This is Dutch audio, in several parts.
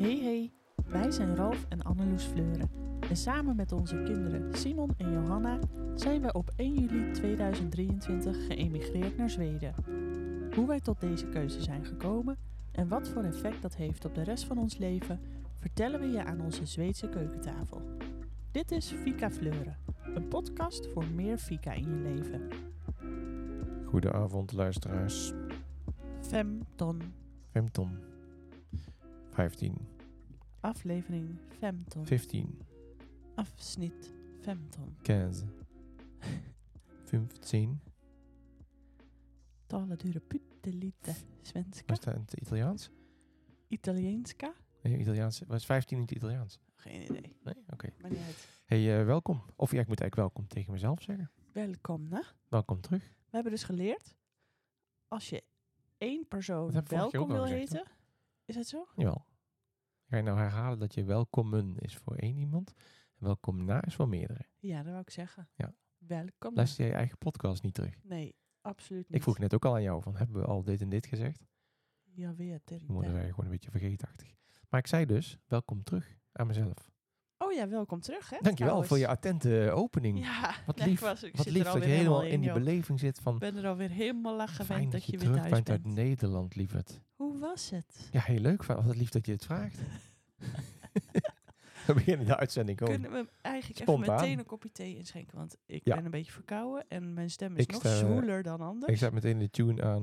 Hey hey, wij zijn Ralf en Anneloes Fleuren. En samen met onze kinderen Simon en Johanna zijn we op 1 juli 2023 geëmigreerd naar Zweden. Hoe wij tot deze keuze zijn gekomen en wat voor effect dat heeft op de rest van ons leven, vertellen we je aan onze Zweedse keukentafel. Dit is Fika Fleuren, een podcast voor meer Fika in je leven. Goedenavond, luisteraars. Femton, Femton. 15. Aflevering Femton, 15. afsnit Femton. 15. 15. Talen dure pyttelite svenska, Was dat in het Italiaans? italienska? Nee, Italiaans. Was 15 in het Italiaans? Geen idee, Nee? Oké. maar niet uit. Hey, eh, welkom. Of ja, ik moet eigenlijk welkom tegen mezelf zeggen. Welkom, hè? Welkom terug. We hebben dus geleerd, als je één persoon Dat welkom wil gezegd, heten, is het zo? Jawel. Ga je nou herhalen dat je welkomen is voor één iemand en welkom na is voor meerdere? Ja, dat wou ik zeggen. Ja. Welkom. Luister jij je eigen podcast niet terug? Nee, absoluut niet. Ik vroeg net ook al aan jou van, hebben we al dit en dit gezegd? Ja, weer Je moeten wij gewoon een beetje vergeetachtig. Maar ik zei dus, welkom terug aan mezelf. Oh ja, welkom terug, hè? Dankjewel voor je trouwens. attente opening. Ja, Wat nee, lief, Ik, was, ik Wat lief dat je helemaal in die beleving zit van... Ik ben er alweer helemaal aan gewend dat, dat je je weer terug thuis bent uit Nederland, lieverd. Hoe was het? Ja, heel leuk. Wat lief dat je het vraagt. We beginnen de uitzending gewoon. Kunnen we eigenlijk Spontaan. even meteen een kopje thee inschenken? Want ik Ja. ben een beetje verkouden en mijn stem is Ik nog zwoeler dan anders. Ik zet meteen de tune aan.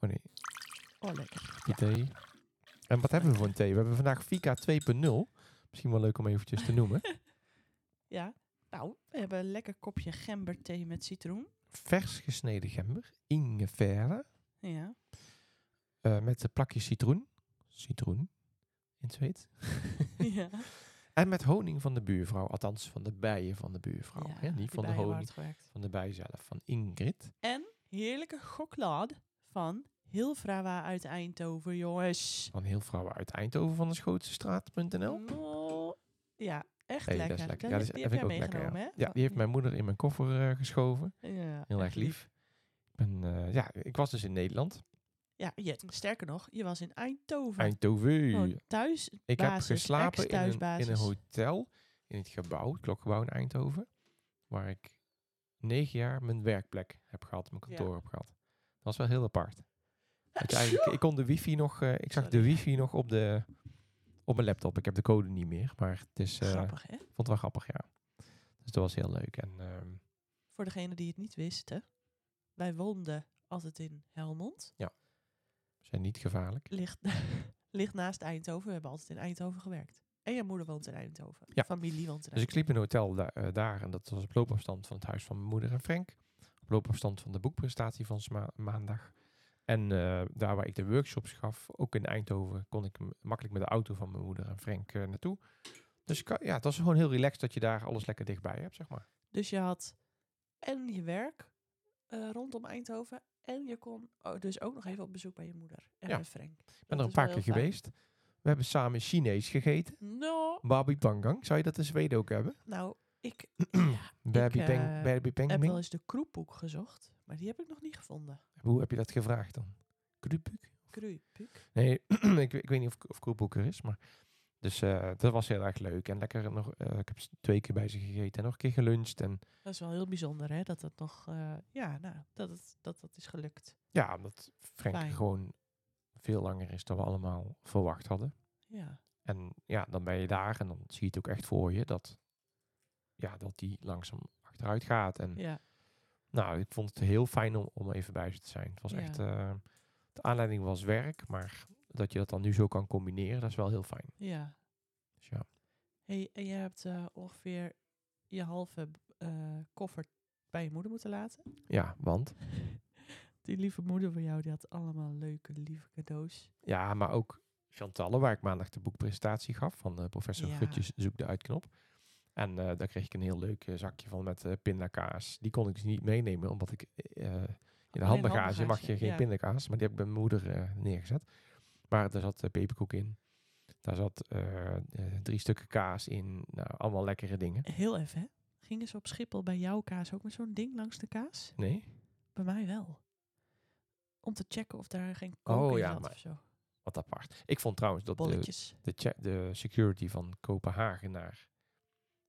Oh nee, Oh, lekker. thee. En wat hebben we voor een thee? We hebben vandaag Fika 2.0. Misschien wel leuk om eventjes te noemen. Ja, nou, we hebben een lekker kopje gemberthee met citroen. Vers gesneden gember, ingefära, Ja. eh met een plakje citroen. Citroen, in het Zweeds. ja. En met honing van de buurvrouw. Althans, van de bijen van de buurvrouw. Ja, hè? Niet van de honing van de bij zelf. Van Ingrid. En heerlijke chocolade van Hilfrawa uit Eindhoven, jongens. Van heel vrouwen uit Eindhoven van de Schootsestraat.nl. Oh, ja, echt Hey, lekker. dat is lekker. Dat Ja, die heb ik ook lekker, ja. Ja, die heeft mijn moeder in mijn koffer eh, geschoven. Ja, Heel erg lief. Ik, ben, eh, ja, ik was dus in Nederland. Ja, je, sterker nog, je was in Eindhoven. Eindhoven. Gewoon thuis. ik heb geslapen in een, in een hotel in het gebouw, het klokgebouw in Eindhoven. Waar ik negen jaar mijn werkplek heb gehad, mijn kantoor Ja. heb gehad. Dat was wel heel apart. Ik kon de wifi nog, eh, ik zag Sorry. de wifi nog op, de, op mijn laptop. Ik heb de code niet meer, maar het is, eh, Grappig, hè? vond het wel grappig, ja. Dus dat was heel leuk. En ehm, Voor degene die het niet wisten. Wij woonden altijd in Helmond. zijn niet gevaarlijk. Ligt, ligt naast Eindhoven. We hebben altijd in Eindhoven gewerkt. En je moeder woont in Eindhoven. Ja. Familie woont in Dus ik sliep in een hotel da- eh, daar en dat was op loopafstand van het huis van mijn moeder en Frank. Op loopafstand van de boekpresentatie van maandag. En eh, daar waar ik de workshops gaf, ook in Eindhoven, kon ik makkelijk met de auto van mijn moeder en Frank eh, naartoe. Dus ik, ja, het was gewoon heel relaxed dat je daar alles lekker dichtbij hebt, zeg maar. Dus je had en je werk eh, rondom Eindhoven. En je kon oh, dus ook nog even op bezoek bij je moeder en Ja. Frank. Ik ben er een paar keer geweest. We hebben samen Chinees gegeten. No, Babi Pangang. Zou je dat in Zweden ook hebben? nou, ik ja, Peng, Baby heb wel eens de kroepboek gezocht. Maar die heb ik nog niet gevonden. Hoe heb je dat gevraagd dan? Krupuk? Kruipuk. Nee, ik, ik weet niet of, of er is, maar... Dus eh, dat was heel erg leuk. En lekker nog... eh, ik heb twee keer bij ze gegeten en nog een keer geluncht. En Dat is wel heel bijzonder, hè? Dat het nog, eh, ja, nou, dat het, dat het is gelukt. ja, omdat Frank Fijn. gewoon veel langer is dan we allemaal verwacht hadden. Ja, En ja, dan ben je daar en dan zie je het ook echt voor je dat... Ja, dat die langzaam achteruit gaat. En ja, nou, ik vond het heel fijn om, om even bij ze te zijn. Het was Ja. echt... eh, de aanleiding was werk, maar dat je dat dan nu zo kan combineren, dat is wel heel fijn. ja. Dus ja. Hey, en je hebt eh, ongeveer je halve eh, koffer bij je moeder moeten laten. Ja, want... Die lieve moeder van jou, die had allemaal leuke, lieve cadeaus. Ja, maar ook Chantalle, waar ik maandag de boekpresentatie gaf van professor Ja. Gutjes Zoek de Uitknop. En eh, daar kreeg ik een heel leuk eh, zakje van met eh, pindakaas. Die kon ik dus niet meenemen, omdat ik in de handbagage mag je geen ja. pindakaas. Maar die heb ik bij mijn moeder neergezet. Maar daar zat peperkoek in. Daar zat drie stukken kaas in. Nou, allemaal lekkere dingen. Heel even, hè? Gingen ze op Schiphol bij jouw kaas ook met zo'n ding langs de kaas? Nee? Bij mij wel. Om te checken of daar geen kook Oh ja, maar- of zo. Wat apart. Ik vond trouwens dat de, de, de security van Kopenhagen naar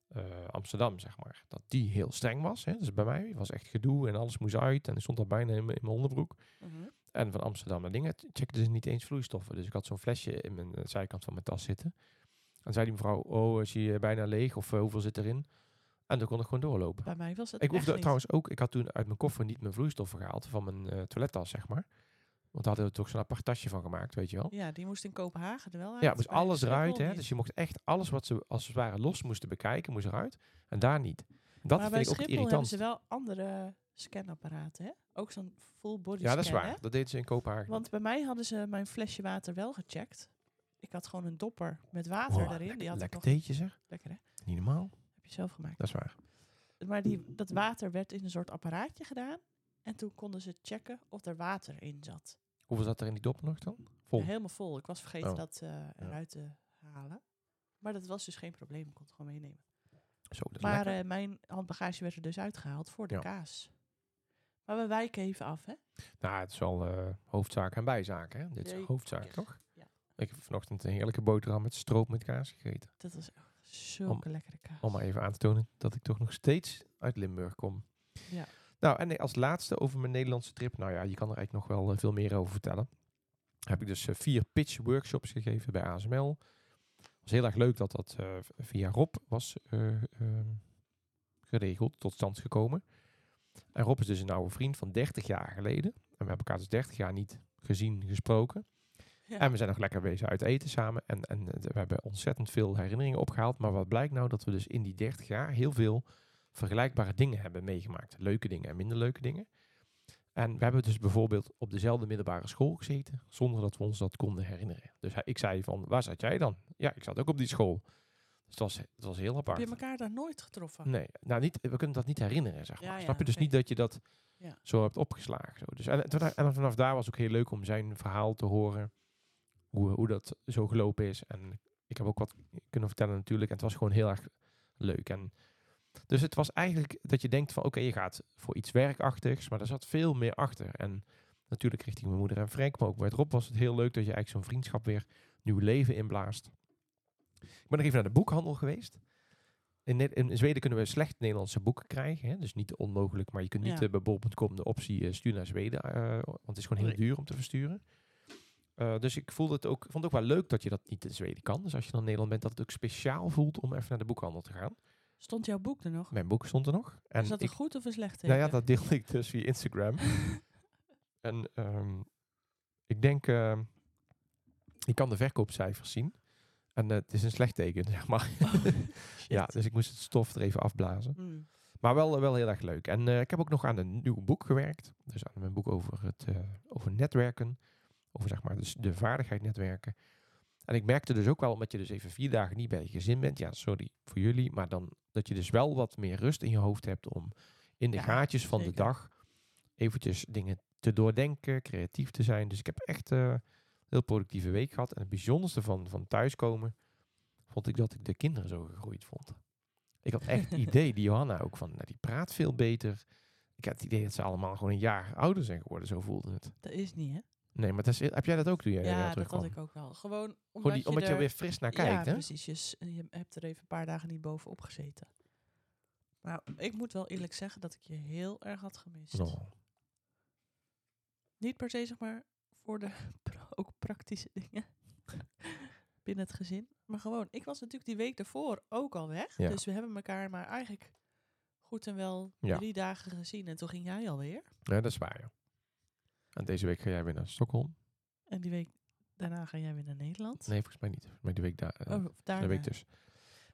eh, Amsterdam, zeg maar, dat die heel streng was. Hè. Dus bij mij was echt gedoe en alles moest uit. En ik stond daar bijna in mijn onderbroek. Mhm. En van Amsterdam naar dingen checkten ze niet eens vloeistoffen. Dus ik had zo'n flesje in mijn eh, zijkant van mijn tas zitten. En zei die mevrouw, oh, is je bijna leeg? Of eh, hoeveel zit erin? En dan kon ik gewoon doorlopen. Bij mij was het Ik hoefde trouwens ook, ik had toen uit mijn koffer niet mijn vloeistoffen gehaald van mijn eh, toilettas, zeg maar. Want daar hadden we toch zo'n apart tasje van gemaakt, weet je wel. Ja, die moest in Kopenhagen er wel uit. Ja, moest alles eruit. Hè? Dus je mocht echt alles wat ze als het ware los moesten bekijken, moest eruit. En daar niet. Dat maar vind bij ik ook Schiphol hebben irritant. ze wel andere scanapparaten, hè? Ook zo'n full body Ja, dat is scan, waar. hè? Dat deden ze in Kopenhagen. Want bij mij hadden ze mijn flesje water wel gecheckt. Ik had gewoon een dopper met water Wow, erin. Die had Lekker theetje zeg. lekker, hè? Niet normaal. Heb je zelf gemaakt. Dat is waar. Maar die, dat water werd in een soort apparaatje gedaan. En toen konden ze checken of er water in zat. Hoeveel zat er in die dop nog dan? Vol. Helemaal vol. Ik was vergeten Oh. dat eh, eruit te halen. Maar dat was dus geen probleem. Ik kon het gewoon meenemen. Zo, Maar eh, mijn handbagage werd er dus uitgehaald voor de Ja. kaas. Maar we wijken even af, hè? nou, het is wel eh hoofdzaak en bijzaak, hè? Dit is Zeker. hoofdzaak, toch? Ja. Ik heb vanochtend een heerlijke boterham met stroop met kaas gegeten. Dat was echt zulke lekkere kaas. Om maar even aan te tonen dat ik toch nog steeds uit Limburg kom. Ja. Nou, en als laatste over mijn Nederlandse trip. Nou ja, je kan er eigenlijk nog wel eh, veel meer over vertellen. Heb ik dus eh, vier pitch workshops gegeven bij ASML. was heel erg leuk dat dat eh, via Rob was eh, ehm, geregeld, tot stand gekomen. En Rob is dus een oude vriend van 30 jaar geleden. En we hebben elkaar dus 30 jaar niet gezien, gesproken. Ja. En we zijn nog lekker bezig uit eten samen. En, en we hebben ontzettend veel herinneringen opgehaald. Maar wat blijkt nou? Dat we dus in die 30 jaar heel veel vergelijkbare dingen hebben meegemaakt. Leuke dingen en minder leuke dingen. En we hebben dus bijvoorbeeld op dezelfde middelbare school gezeten. Zonder dat we ons dat konden herinneren. Dus hij- ik zei van, waar zat jij dan? Ja, ik zat ook op die school. Dus het was, het was heel Heb apart. je elkaar daar nooit getroffen? Nee, nou niet, we kunnen dat niet herinneren, zeg maar. Ja, ja, Snap je? Dus niet dat je dat Ja. zo hebt opgeslagen. Zo. Dus, en vanaf daar was het ook heel leuk om zijn verhaal te horen. Hoe, hoe dat zo gelopen is. En ik heb ook wat kunnen vertellen natuurlijk. En het was gewoon heel erg leuk. En dus het was eigenlijk dat je denkt van oké, je gaat voor iets werkachtigs. Maar er zat veel meer achter. En natuurlijk richting mijn moeder en Frank. Maar ook met Rob was het heel leuk dat je eigenlijk zo'n vriendschap weer nieuw leven inblaast. Ik ben nog even naar de boekhandel geweest. In, in Zweden kunnen we slecht Nederlandse boeken krijgen. Hè? Dus niet onmogelijk, maar je kunt niet Ja. eh, bij bol.com de optie eh, stuur naar Zweden. eh, want het is gewoon heel duur om te versturen. Dus ik voelde het ook, vond het ook wel leuk dat je dat niet in Zweden kan. Dus als je dan in Nederland bent, dat het ook speciaal voelt om even naar de boekhandel te gaan. Stond jouw boek er nog? Mijn boek stond er nog. En is dat ik, een goed of een slecht teken? nou ja, dat deelde ik dus via Instagram. en ehm, ik denk, ehm, ik kan de verkoopcijfers zien. En eh, het is een slecht teken, zeg maar. ja, dus ik moest het stof er even afblazen. Hmm. Maar wel, wel heel erg leuk. En eh, ik heb ook nog aan een nieuw boek gewerkt. Dus aan mijn boek over, het, eh, over netwerken. Over zeg maar dus de vaardigheid netwerken. En ik merkte dus ook wel, omdat je dus even vier dagen niet bij je gezin bent. Ja, sorry voor jullie. Maar dan dat je dus wel wat meer rust in je hoofd hebt om in de Ja, gaatjes van de dag eventjes dingen te doordenken, creatief te zijn. Dus ik heb echt eh, een heel productieve week gehad. En het bijzonderste van, van thuiskomen vond ik dat ik de kinderen zo gegroeid vond. Ik had echt het idee, die Johanna ook, van nou, die praat veel beter. Ik had het idee dat ze allemaal gewoon een jaar ouder zijn geworden, zo voelde het. Dat is niet, hè? Nee, maar dat is, heb jij dat ook toen jij Ja, dat had ik ook wel. Gewoon omdat, Gewoon die, omdat je, er, er weer fris naar Ja, kijkt, hè? precies. Je, hebt er even een paar dagen niet bovenop gezeten. Maar ik moet wel eerlijk zeggen dat ik je heel erg had gemist. Oh. Niet per se, zeg maar, voor de ook praktische dingen binnen het gezin. Maar gewoon, ik was natuurlijk die week daarvoor ook al weg. Ja. Dus we hebben elkaar maar eigenlijk goed en wel Ja. drie dagen gezien. En toen ging jij alweer. Ja, dat is waar, ja. En deze week ga jij weer naar Stockholm? En die week daarna ga jij weer naar Nederland. Nee, volgens mij niet. Maar die week daar. eh, Oh, de week dus.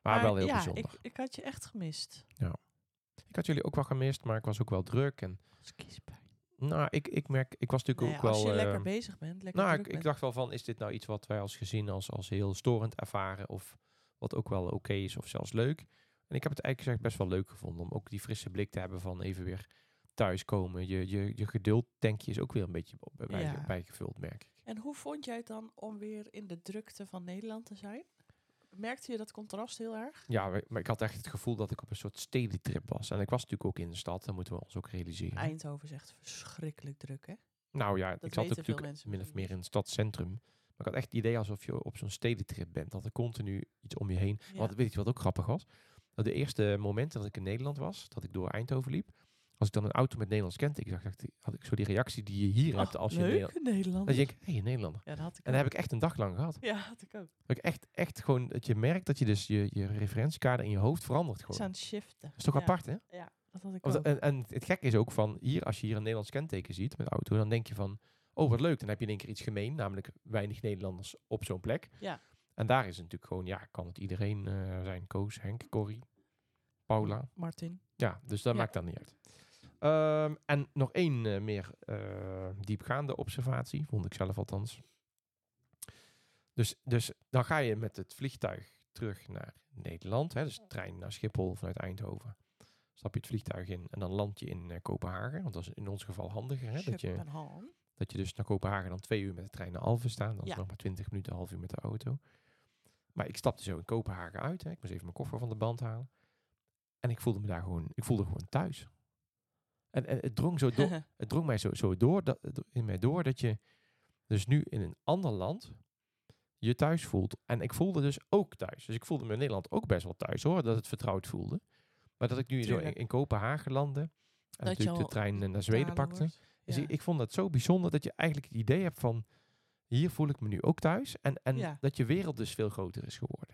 Maar, wel heel ja, bijzonder. Ik, ik had je echt gemist. Ik had jullie ook wel gemist, maar ik was ook wel druk. En kiespijn. nou, ik, ik merk, ik was natuurlijk ook wel. als je lekker eh, bezig bent, lekker nou, ik, ik bent. dacht wel van, is dit nou iets wat wij als gezin als, als heel storend ervaren? Of wat ook wel oké is of zelfs leuk? En ik heb het eigenlijk best wel leuk gevonden om ook die frisse blik te hebben van even weer thuiskomen. Je, je, je geduldtankje is ook weer een beetje op- bij, Ja. bijgevuld, merk ik. En hoe vond jij het dan om weer in de drukte van Nederland te zijn? Merkte je dat contrast heel erg? Ja, maar ik had echt het gevoel dat ik op een soort stedentrip was. En ik was natuurlijk ook in de stad, dat moeten we ons ook realiseren. Eindhoven is echt verschrikkelijk druk, hè? Nou ja, ik zat veel natuurlijk mensen min of meer in het stadscentrum. Maar ik had echt het idee alsof je op zo'n stedentrip bent. Dat er continu iets om je heen. Ja. Want weet je wat ook grappig was? Dat de eerste momenten dat ik in Nederland was, dat ik door Eindhoven liep. Als ik dan een auto met Nederlands kenteken zag, dacht ik, had ik zo die reactie die je hier hebt als je leuk, Nederland... in Nederland. Dat je denkt, hé, hey, een Nederlander. Ja, dat had ik En dat heb ik echt een dag lang gehad. Ja, had ik ook. Dat ik echt, echt gewoon, dat je merkt dat je dus je, je referentiekader in je hoofd verandert Het gewoon. is aan het shiften. Dat is toch Ja, apart, hè? Ja, dat had ik Of ook. en, en het gekke is ook van, hier, als je hier een Nederlands kenteken ziet met auto, dan denk je van, oh wat leuk, dan heb je in één keer iets gemeen, namelijk weinig Nederlanders op zo'n plek. Ja. En daar is het natuurlijk gewoon, ja, kan het iedereen eh, zijn, Koos, Henk, Corrie, Paula. Martin. Ja, dus dat Ja. maakt dan niet uit. Ehm, en nog één eh, meer eh, diepgaande observatie, vond ik zelf althans. Dus, dus dan ga je met het vliegtuig terug naar Nederland. Hè, dus trein naar Schiphol vanuit Eindhoven. Stap je het vliegtuig in en dan land je in eh, Kopenhagen. Want dat is in ons geval handiger. Hè, dat, je, dat je dus naar Kopenhagen dan twee uur met de trein naar Alphen staat. Dan Ja. nog maar twintig minuten, een half uur met de auto. Maar ik stapte zo in Kopenhagen uit. Hè. Ik moest even mijn koffer van de band halen. En ik voelde me daar gewoon, ik voelde gewoon thuis. En, en het drong zo door, het drong mij zo, zo door, dat, in mij door dat je dus nu in een ander land je thuis voelt. En ik voelde dus ook thuis. Dus ik voelde me in Nederland ook best wel thuis hoor, dat het vertrouwd voelde. Maar dat ik nu zo in, Kopenhagen landde en natuurlijk de trein naar Zweden pakte. wordt. Dus Ja. ik, ik vond dat zo bijzonder dat je eigenlijk het idee hebt van hier voel ik me nu ook thuis. En, en Ja. dat je wereld dus veel groter is geworden.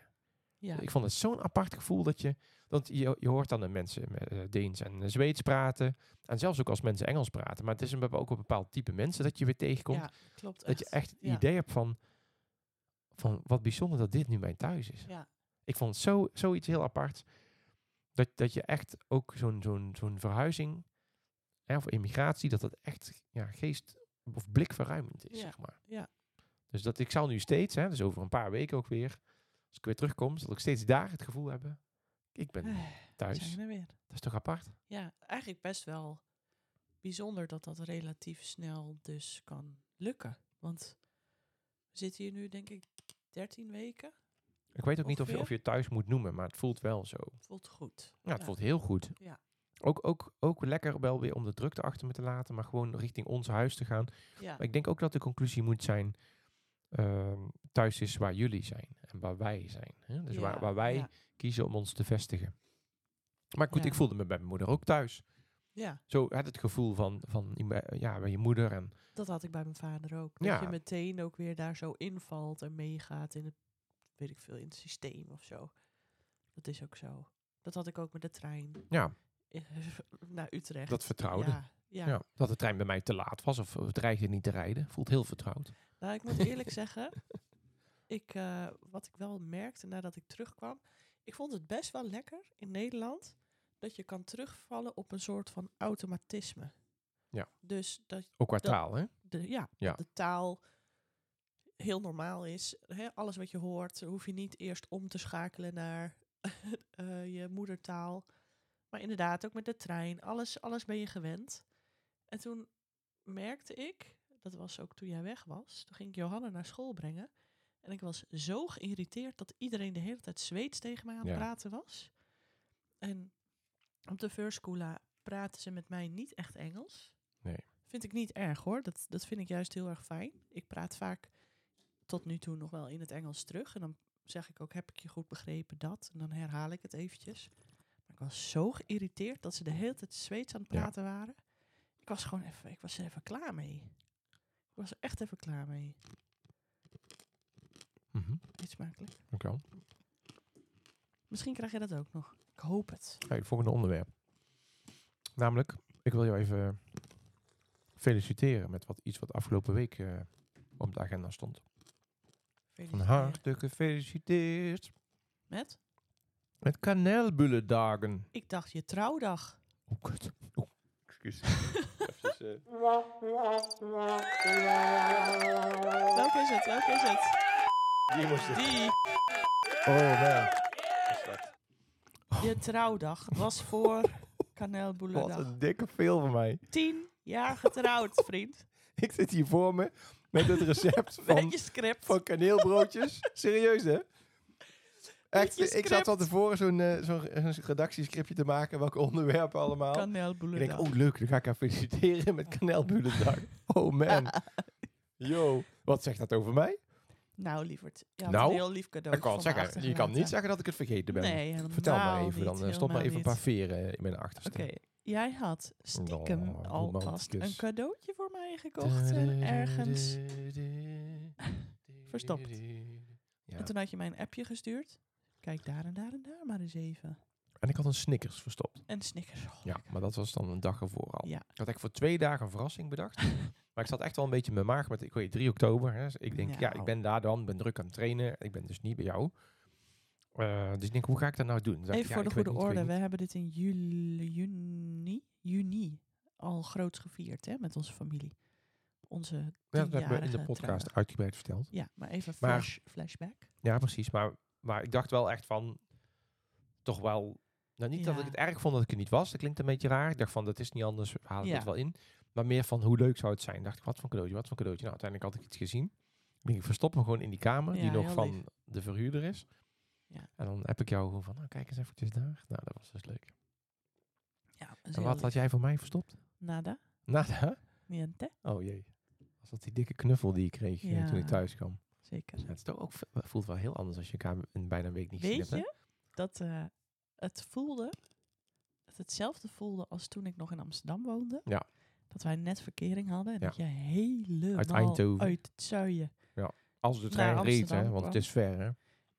Ja. Ik vond het zo'n apart gevoel dat je. Want je, je hoort dan de mensen met eh, Deens en eh, Zweeds praten. En zelfs ook als mensen Engels praten. Maar het is een, ook een bepaald type mensen dat je weer tegenkomt. ja, klopt. dat je echt het Ja. idee hebt van. Van wat bijzonder dat dit nu mijn thuis is. Ja. Ik vond het zo, zoiets heel apart. Dat, dat je echt ook zo'n zo'n zo'n verhuizing. Hè, of immigratie. Dat dat echt ja, geest of blikverruimend is. Zeg maar. Ja. Dus dat ik zal nu steeds, hè, dus over een paar weken ook weer. Als ik weer terugkom, zal ik steeds daar het gevoel hebben. Ik ben Eh, thuis. zijn we er weer. Dat is toch apart? Ja, eigenlijk best wel bijzonder dat dat relatief snel dus kan lukken. Want we zitten hier nu denk ik 13 weken. Ik weet ook niet of je, of je het thuis moet noemen, maar het voelt wel zo. Voelt goed. Ja, het Ja. voelt heel goed. Ja. Ook, ook, ook lekker wel weer om de drukte achter me te laten, maar gewoon richting ons huis te gaan. Ja, Maar ik denk ook dat de conclusie moet zijn, ehm, thuis is waar jullie zijn en waar wij zijn. Hè? Dus waar, Ja, waar wij ja. kiezen om ons te vestigen. Maar goed, Ja. ik voelde me bij mijn moeder ook thuis. ja, Zo had het gevoel van, van ja, bij je moeder en dat had ik bij mijn vader ook. Dat je meteen ook weer daar zo invalt en meegaat in het, weet ik veel, in het systeem of zo. Dat is ook zo. Dat had ik ook met de trein ja, naar Utrecht. dat vertrouwde. Ja, ja. Ja. dat de trein bij mij te laat was of dreigde niet te rijden. Voelt heel vertrouwd. Nou, ik moet eerlijk zeggen, ik, eh, wat ik wel merkte nadat ik terugkwam, ik vond het best wel lekker in Nederland dat je kan terugvallen op een soort van automatisme. Ja. Dus dat Ook qua Dat- taal, hè? de, ja, Ja. de taal heel normaal is. Hè? Alles wat je hoort, hoef je niet eerst om te schakelen naar eh, je moedertaal. Maar inderdaad, ook met de trein, alles, alles ben je gewend. En toen merkte ik, dat was ook toen jij weg was, toen ging ik Johanna naar school brengen. En ik was zo geïrriteerd dat iedereen de hele tijd Zweeds tegen mij aan het Ja. praten was. En op de school praten ze met mij niet echt Engels. Nee. Vind ik niet erg hoor. Dat, dat vind ik juist heel erg fijn. Ik praat vaak tot nu toe nog wel in het Engels terug. En dan zeg ik ook, heb ik je goed begrepen dat? En dan herhaal ik het eventjes. Ik was zo geïrriteerd dat ze de hele tijd Zweeds aan het Ja. praten waren. Ik was gewoon even, ik was er even klaar mee. Ik was er echt even klaar mee. Mhm. Niet smakelijk. Dankjewel. Misschien krijg je dat ook nog. Ik hoop het. Hey, het volgende onderwerp. Namelijk, ik wil jou even feliciteren met wat, iets wat afgelopen week eh, op de agenda stond. Van harte gefeliciteerd Met? Met kanelbullendagen. Ik dacht je trouwdag. Oh, kut. Oh, excuus. Even, eh, Welke is het? Welke is het? die moest het. Die. Oh is slecht. Je trouwdag was voor Wat Kanelboelendag. een dikke veel van mij. Tien jaar getrouwd, vriend. Ik zit hier voor me met het recept van, van kaneelbroodjes. Serieus hè? Echt, ik zat van tevoren zo'n zo'n zo'n redactiescriptje te maken. Welke onderwerpen allemaal. Ik denk, Kanelboelendag. oh leuk, dan ga ik haar feliciteren met kanelbullendag. Oh man. Yo, wat zegt dat over mij? Nou, lieverd. Je had Nou, een heel lief cadeau. Ik kan het zeggen, je kan niet zeggen dat ik het vergeten ben. Nee, Vertel maar even, dan eh, stop maar even een paar veren in mijn achterste. Oké, jij had stiekem Oh, alvast een cadeautje voor mij gekocht en ergens. verstopt. Ja. En toen had je mij een appje gestuurd. Kijk daar en daar en daar maar eens even. En ik had een Snickers verstopt. En Snickers. Oh, Ja, maar dat was dan een dag ervoor al. Ja. Ik had echt voor twee dagen een verrassing bedacht. maar ik zat echt wel een beetje in mijn maag met, ik weet 3 oktober. Hè. Dus ik denk, ja, ik Nou. ben daar dan, ben druk aan het trainen. Ik ben dus niet bij jou. Eh, dus ik denk, hoe ga ik dat nou doen? Even ja, voor de goede niet, orde. We hebben dit in juli, juni, juni al groots gevierd hè, met onze familie. Onze. Ja, dat hebben we in de podcast uitgebreid verteld. Ja, maar even Maar- flash, flashback. Ja, precies. Maar, maar ik dacht wel echt van, toch wel, nou niet dat ik het erg vond dat ik er niet was. Dat klinkt een beetje raar. Ik dacht van, dat is niet anders, we halen Ja. het wel in. Maar meer van, hoe leuk zou het zijn? Dacht ik, wat voor cadeautje, wat voor cadeautje. Nou, uiteindelijk had ik iets gezien. Ik verstop hem gewoon in die kamer, Ja, die nog van lief. de verhuurder is. Ja. En dan heb ik jou gewoon van, nou, kijk eens eventjes daar. Nou, dat was dus leuk. Ja, En wat lief. had jij voor mij verstopt? Nada, Nada. niente, Oh jee. Was dat die dikke knuffel die ik kreeg eh, toen ik thuis kwam? Zeker. Ja, het is toch ook, voelt wel heel anders als je elkaar in bijna een week niet gezien Weet hebt. hè? je dat eh, het voelde, het hetzelfde voelde als toen ik nog in Amsterdam woonde? Ja. Dat wij net verkering hadden en Ja. dat je helemaal Uit Eindhoven. uit het zuien. Als de trein reed, hè, want het is ver, hè?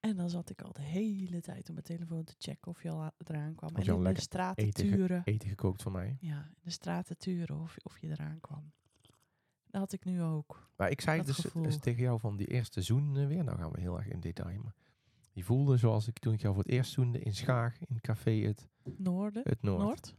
En dan zat ik al de hele tijd op mijn telefoon te checken of je al eraan kwam. En in de straten eten turen. Eten gekookt voor mij. Ja, in de straten turen of, of je eraan kwam. Dat had ik nu ook. Maar ik zei dus, gevoel. dus tegen jou van die eerste zoen eh, weer. Nou gaan we heel erg in detail. Maar die voelde zoals ik toen ik jou voor het eerst zoende in Schaag, in café Het, Noorden? het Noord. Noord?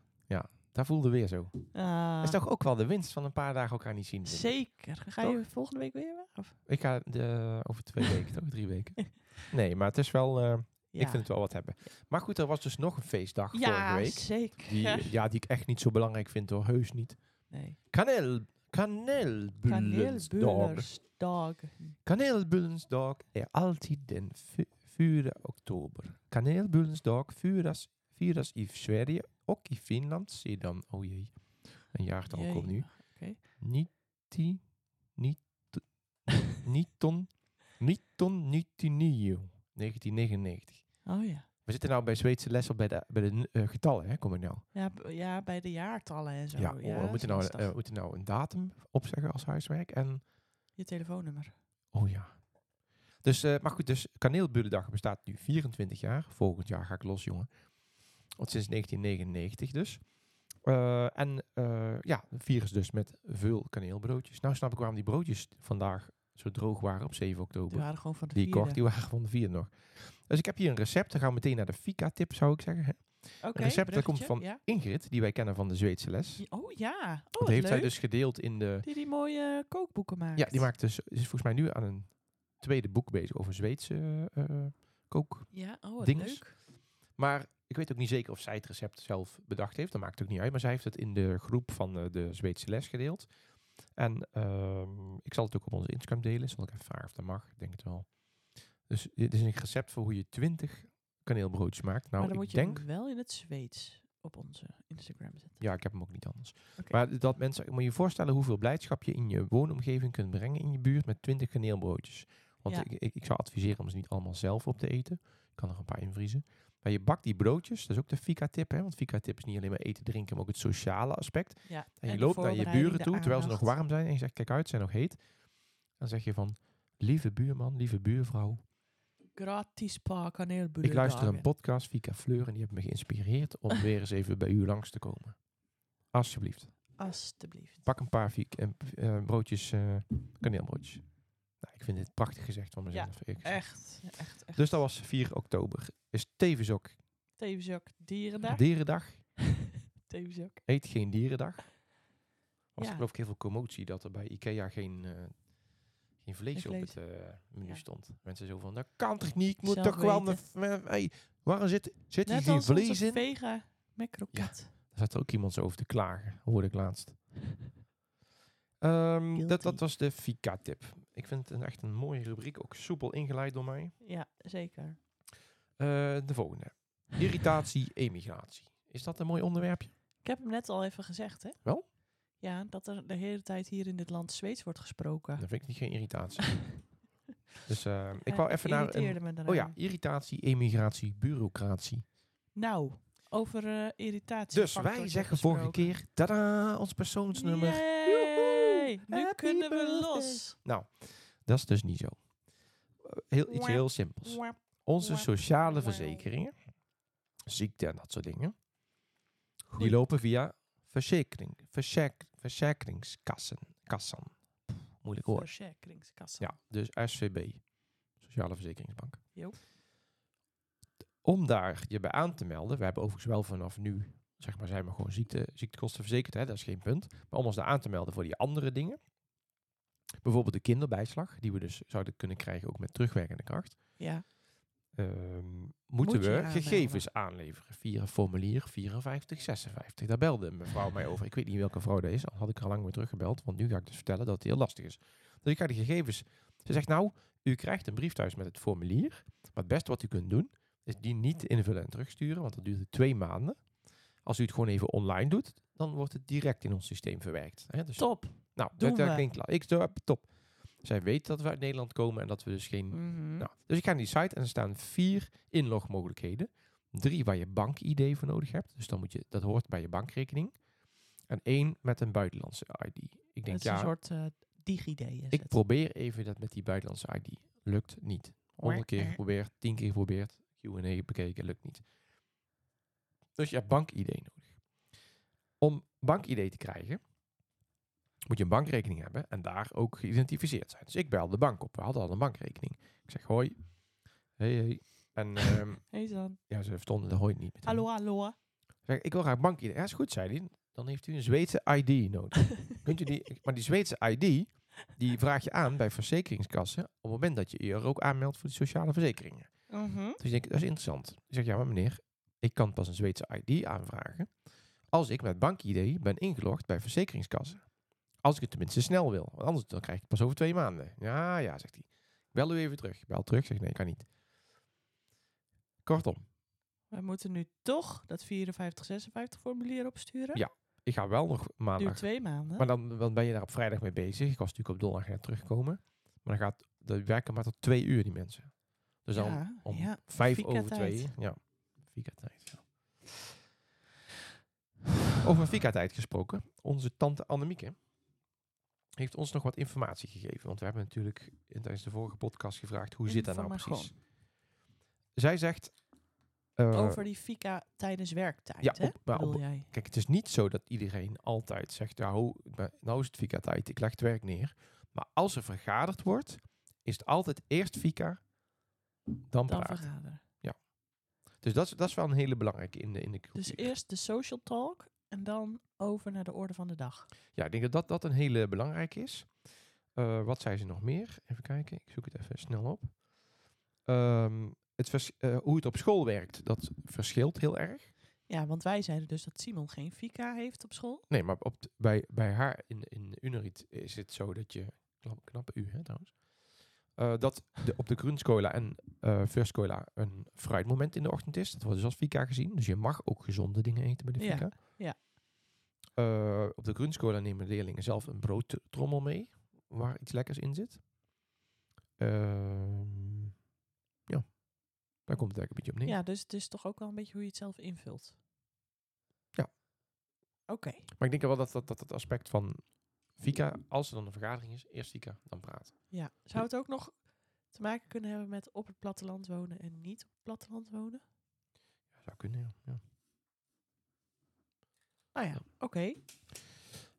Daar voelde weer zo. Ah, Dat is toch ook wel de winst van een paar dagen elkaar niet zien. Zeker. Ga je volgende week weer? Of? Ik ga de, over twee weken, toch? Drie weken. Nee, maar het is wel, eh, Ja. ik vind het wel wat hebben. Maar goed, er was dus nog een feestdag vorige ja, week. zeker. Die, ja, die ik echt niet zo belangrijk vind hoor, heus niet. nee. Kaneel, kaneelbullensdag. Kaneelbullersdag. Kaneelbullensdag är alltid den f- 4 oktober. Kaneelbullensdag firas, firas i Sverige och i Finland sedan, oh jee, een jaartal Jee, komt nu. oké. 90, 19, 19, 1999, 1999. Oh ja. We zitten nou bij Zweedse les op bij de, bij de eh, getallen, hè, kom ik nou. Ja, ja, bij de jaartallen en zo. Ja, Ja, oh, we, moeten nou, we moeten nou een datum opzeggen als huiswerk en Je telefoonnummer. Oh ja. Dus, eh, maar goed, dus kaneelbullendag bestaat nu 24 jaar. Volgend jaar ga ik los, jongen. Want sinds 1999 dus. En ja, het virus dus met veel kaneelbroodjes. Nou snap ik waarom die broodjes vandaag zo droog waren op 7 Die oktober. waren gewoon van de Die vierde. kort, die waren van de vier nog. Dus ik heb hier een recept. Dan gaan we meteen naar de Fika-tip, zou ik zeggen. hè. Oké, recept dat komt van Ja. Ingrid, die wij kennen van de Zweedse les. Oh ja. Oh, dat heeft zij leuk. dus gedeeld in de... Die die mooie kookboeken maakt. Ja, die maakt dus, is volgens mij nu aan een tweede boek bezig over Zweedse eh, kook. Ja, oh leuk. Maar ik weet ook niet zeker of zij het recept zelf bedacht heeft. Dat maakt het ook niet uit. Maar zij heeft het in de groep van eh, de Zweedse les gedeeld. En ehm, ik zal het ook op onze Instagram delen. Zal ik even vragen of dat mag? Ik denk het wel. Dus dit is een recept voor hoe je 20 kaneelbroodjes maakt. Nou, maar dan ik moet je denk... hem wel in het Zweeds op onze Instagram zetten. Ja, ik heb hem ook niet anders. Maar dat mensen, moet je je voorstellen hoeveel blijdschap je in je woonomgeving kunt brengen in je buurt met 20 kaneelbroodjes. Want Ja. ik, ik, ik zou adviseren om ze niet allemaal zelf op te eten. Ik kan er een paar invriezen. Maar je bakt die broodjes, dat is ook de Fika-tip. hè? Want Fika-tip is niet alleen maar eten, drinken, maar ook het sociale aspect. Ja. En je loopt naar je buren toe, terwijl ze nog warm zijn. En je zegt, kijk uit, ze zijn nog heet. Dan zeg je van, lieve buurman, lieve buurvrouw. Gratis pa kaneelbullen. Ik luister een podcast, Fika Fleur, en die hebben me geïnspireerd om weer eens even bij u langs te komen. Alsjeblieft. Alsjeblieft. Pak een paar viek, en, eh, broodjes, eh, kaneelbroodjes. Nou, ik vind dit prachtig gezegd van mezelf. gezegd. Echt. Ja, echt, echt. Dus dat was 4 oktober. Is tevens ook Tevens ook dierendag. dierendag. Tevens ook. Eet geen dierendag. Was Ja. er geloof ik heel veel commotie dat er bij Ikea geen, eh, geen vlees Geen op het eh, menu Ja. stond. Mensen zo van, dat kan toch niet? Ik moet Zelf toch wel... Een, f- hey, waarom zit, zit hier geen vlees in? vega met kroket. Daar zat ook iemand zo over te klagen, hoorde ik laatst. Ehm, dat, dat was de Fika-tip. Ik vind het een, echt een mooie rubriek, ook soepel ingeleid door mij. Ja, zeker. Eh, de volgende. Irritatie, emigratie. Is dat een mooi onderwerpje? Ik heb hem net al even gezegd, hè? Wel? Ja, dat er de hele tijd hier in dit land Zweeds wordt gesproken. Dat vind ik niet geen irritatie. Dus eh, ik wou even naar een... me Oh ja, irritatie, emigratie, bureaucratie. Nou, over eh, irritatie. Dus wij zeggen vorige keer, tada, ons persoonsnummer. Yay! Nu Happy kunnen we birthday. los. Nou, dat is dus niet zo. Eh, Heel, iets heel simpels. Onze sociale verzekeringen, ziekte en dat soort dingen, die lopen via verzekering, verzek, verzekeringskassen. Kassen. Moeilijk woord. Verzekeringskassa. Ja, dus SVB, Sociale Verzekeringsbank. Jo. Om daar je bij aan te melden, we hebben overigens wel vanaf nu, zeg maar, zijn we gewoon ziekte, ziektekosten verzekerd, hè, dat is geen punt. Maar om ons daar aan te melden voor die andere dingen, bijvoorbeeld de kinderbijslag, die we dus zouden kunnen krijgen ook met terugwerkende kracht, Ja. Ehm, moeten Moet we aanmelden. gegevens aanleveren via formulier 5456. Daar belde een mevrouw mij over. Ik weet niet welke vrouw dat is, al had ik al lang weer teruggebeld, want nu ga ik dus vertellen dat het heel lastig is. Dus ik ga de gegevens, ze zegt nou, u krijgt een brief thuis met het formulier, maar het beste wat u kunt doen, is die niet invullen en terugsturen, want dat duurt twee maanden. Als u het gewoon even online doet, dan wordt het direct in ons systeem verwerkt. Hè? Dus, Top. nou, dat, klinkt klaar. Ik top. Zij weet dat we uit Nederland komen en dat we dus geen Mhm. nou, dus ik ga naar die site en er staan vier inlogmogelijkheden. Drie waar je bank-ID voor nodig hebt. Dus dan moet je, dat hoort bij je bankrekening. En één met een buitenlandse ID. Ik denk, is een ja, soort eh DigiD. is ik het. probeer even dat met die buitenlandse ID. Lukt niet. Honderd keer geprobeerd, tien keer geprobeerd. Q&A bekeken, lukt niet. Dus je hebt bank-ID nodig. Om bank-ID te krijgen, moet je een bankrekening hebben en daar ook geïdentificeerd zijn. Dus ik bel de bank op. We hadden al een bankrekening. Ik zeg hoi. Hey, hey. En ehm, Hey dan. ja, ze verstonden de hoi niet. meteen. Hallo, hallo. Ik Zeg, ik wil graag bank-ID. Ja, is goed, zei hij. Dan heeft u een Zweedse ID nodig. Kunt u die, maar die Zweedse ID, die vraag je aan bij verzekeringskassen op het moment dat je je er ook aanmeldt voor die sociale verzekeringen. Mhm. Dus ik denk, dat is interessant. Ik zeg, ja maar meneer, ik kan pas een Zweedse ID aanvragen als ik met bank-ID ben ingelogd bij verzekeringskassen. Als ik het tenminste snel wil. Want anders dan krijg ik het pas over twee maanden. Ja, ja, zegt hij. Bel u even terug. Bel terug. Zeg nee, kan niet. Kortom, We moeten nu toch dat 5456 formulier opsturen. Ja, ik ga wel nog maandag Duurt twee maanden. Maar dan, dan ben je daar op vrijdag mee bezig. Ik was natuurlijk op donderdag net teruggekomen. Maar dan gaat de werken maar tot twee uur die mensen. Dus dan ja, om ja. vijf Fika over tijd. twee. Ja, Fika tijd. Ja. Over Fika tijd gesproken. Onze tante Annemieke heeft ons nog wat informatie gegeven. Want we hebben natuurlijk in- tijdens de vorige podcast gevraagd hoe zit dat nou precies. Zij zegt. eh, Over die fika tijdens werktijd, ja, hè? op- maar bedoel op- jij? Kijk, het is niet zo dat iedereen altijd zegt, ja, ben- nou is het Fika-tijd, ik leg het werk neer. Maar als er vergaderd wordt, is het altijd eerst Fika, dan Dan praten. vergaderen. Dus dat is, dat is wel een hele belangrijke in de, in de cultuur. Dus eerst de social talk en dan over naar de orde van de dag. Ja, ik denk dat dat, dat een hele belangrijke is. Eh, wat zei ze nog meer? Even kijken, ik zoek het even snel op. Ehm, het vers- eh, hoe het op school werkt, dat verschilt heel erg. Ja, want wij zeiden dus dat Simon geen fika heeft op school. Nee, maar op bij, bij haar in, in Unerit is het zo dat je... Knap, knappe u, hè, trouwens. Eh, dat de, op de Grundskola en Firstskola een fruitmoment in de ochtend is. Dat wordt dus als fika gezien. Dus je mag ook gezonde dingen eten bij de Ja, fika. ja. Eh, op de Grundskola nemen de leerlingen zelf een broodtrommel mee. Waar iets lekkers in zit. Ehm, ja, daar komt het eigenlijk een beetje op neer. Ja, dus het is toch ook wel een beetje hoe je het zelf invult. Ja. Oké. Maar ik denk wel dat dat, dat het aspect van fika, als er dan een vergadering is, eerst fika, dan praten. Ja. Zou het ook nog te maken kunnen hebben met op het platteland wonen en niet op het platteland wonen? Ja, zou kunnen, ja. ja. Nou ja, oké.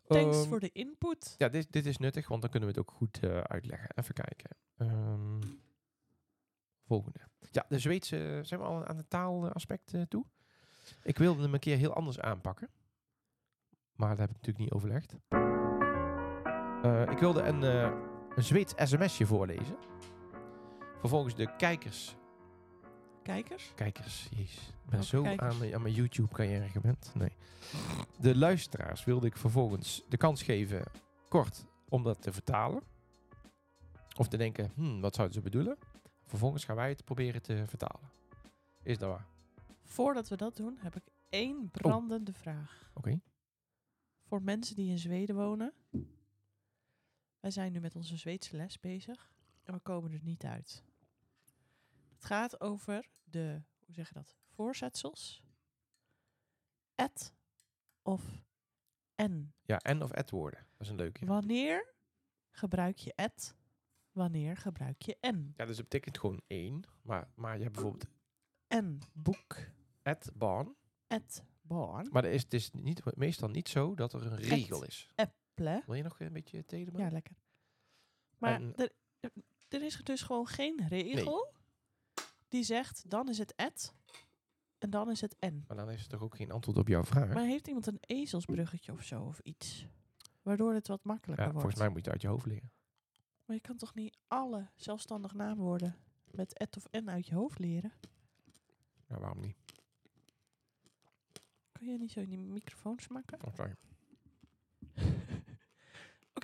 Thanks Ehm, voor de input. Ja, dit, dit is nuttig, want dan kunnen we het ook goed eh, uitleggen. Even kijken. Ehm, volgende. Ja, de Zweedse... Zijn we al aan het taalaspect eh, toe? Ik wilde hem een keer heel anders aanpakken. Maar dat heb ik natuurlijk niet overlegd. Eh, ik wilde een, eh, een Zweeds sms'je voorlezen. Vervolgens de kijkers... Kijkers? Kijkers, jezus. Ik ben Welke zo kijkers? aan mijn, aan mijn YouTube-carrière gewend. Nee. De luisteraars wilde ik vervolgens de kans geven, kort, om dat te vertalen. Of te denken, hmm, wat zouden ze bedoelen? Vervolgens gaan wij het proberen te vertalen. Is dat waar? Voordat we dat doen, heb ik één brandende vraag. Oké. Voor mensen die in Zweden wonen. Wij zijn nu met onze Zweedse les bezig. En we komen er niet uit. Het gaat over de, hoe zeg je dat, voorzetsels. Et of en. Ja, en of et woorden. Dat is een leuke. Wanneer gebruik je et? Wanneer gebruik je en? Ja, dus dat betekent gewoon één. Maar, maar je hebt bijvoorbeeld En boek, et barn. et barn, Maar er is, het is niet, meestal niet zo dat er een regel is. Ple. Wil je nog een beetje thee erbij? Ja, lekker. Maar er, er is dus gewoon geen regel die zegt dan is het et en dan is het en. Maar dan is er toch ook geen antwoord op jouw vraag? Maar heeft iemand een ezelsbruggetje of zo of iets? Waardoor het wat makkelijker ja, wordt. volgens mij moet je het uit je hoofd leren. Maar je kan toch niet alle zelfstandig naamwoorden met et of en uit je hoofd leren? Ja, waarom niet? Kan je niet zo in die microfoon smakken? Oh, sorry.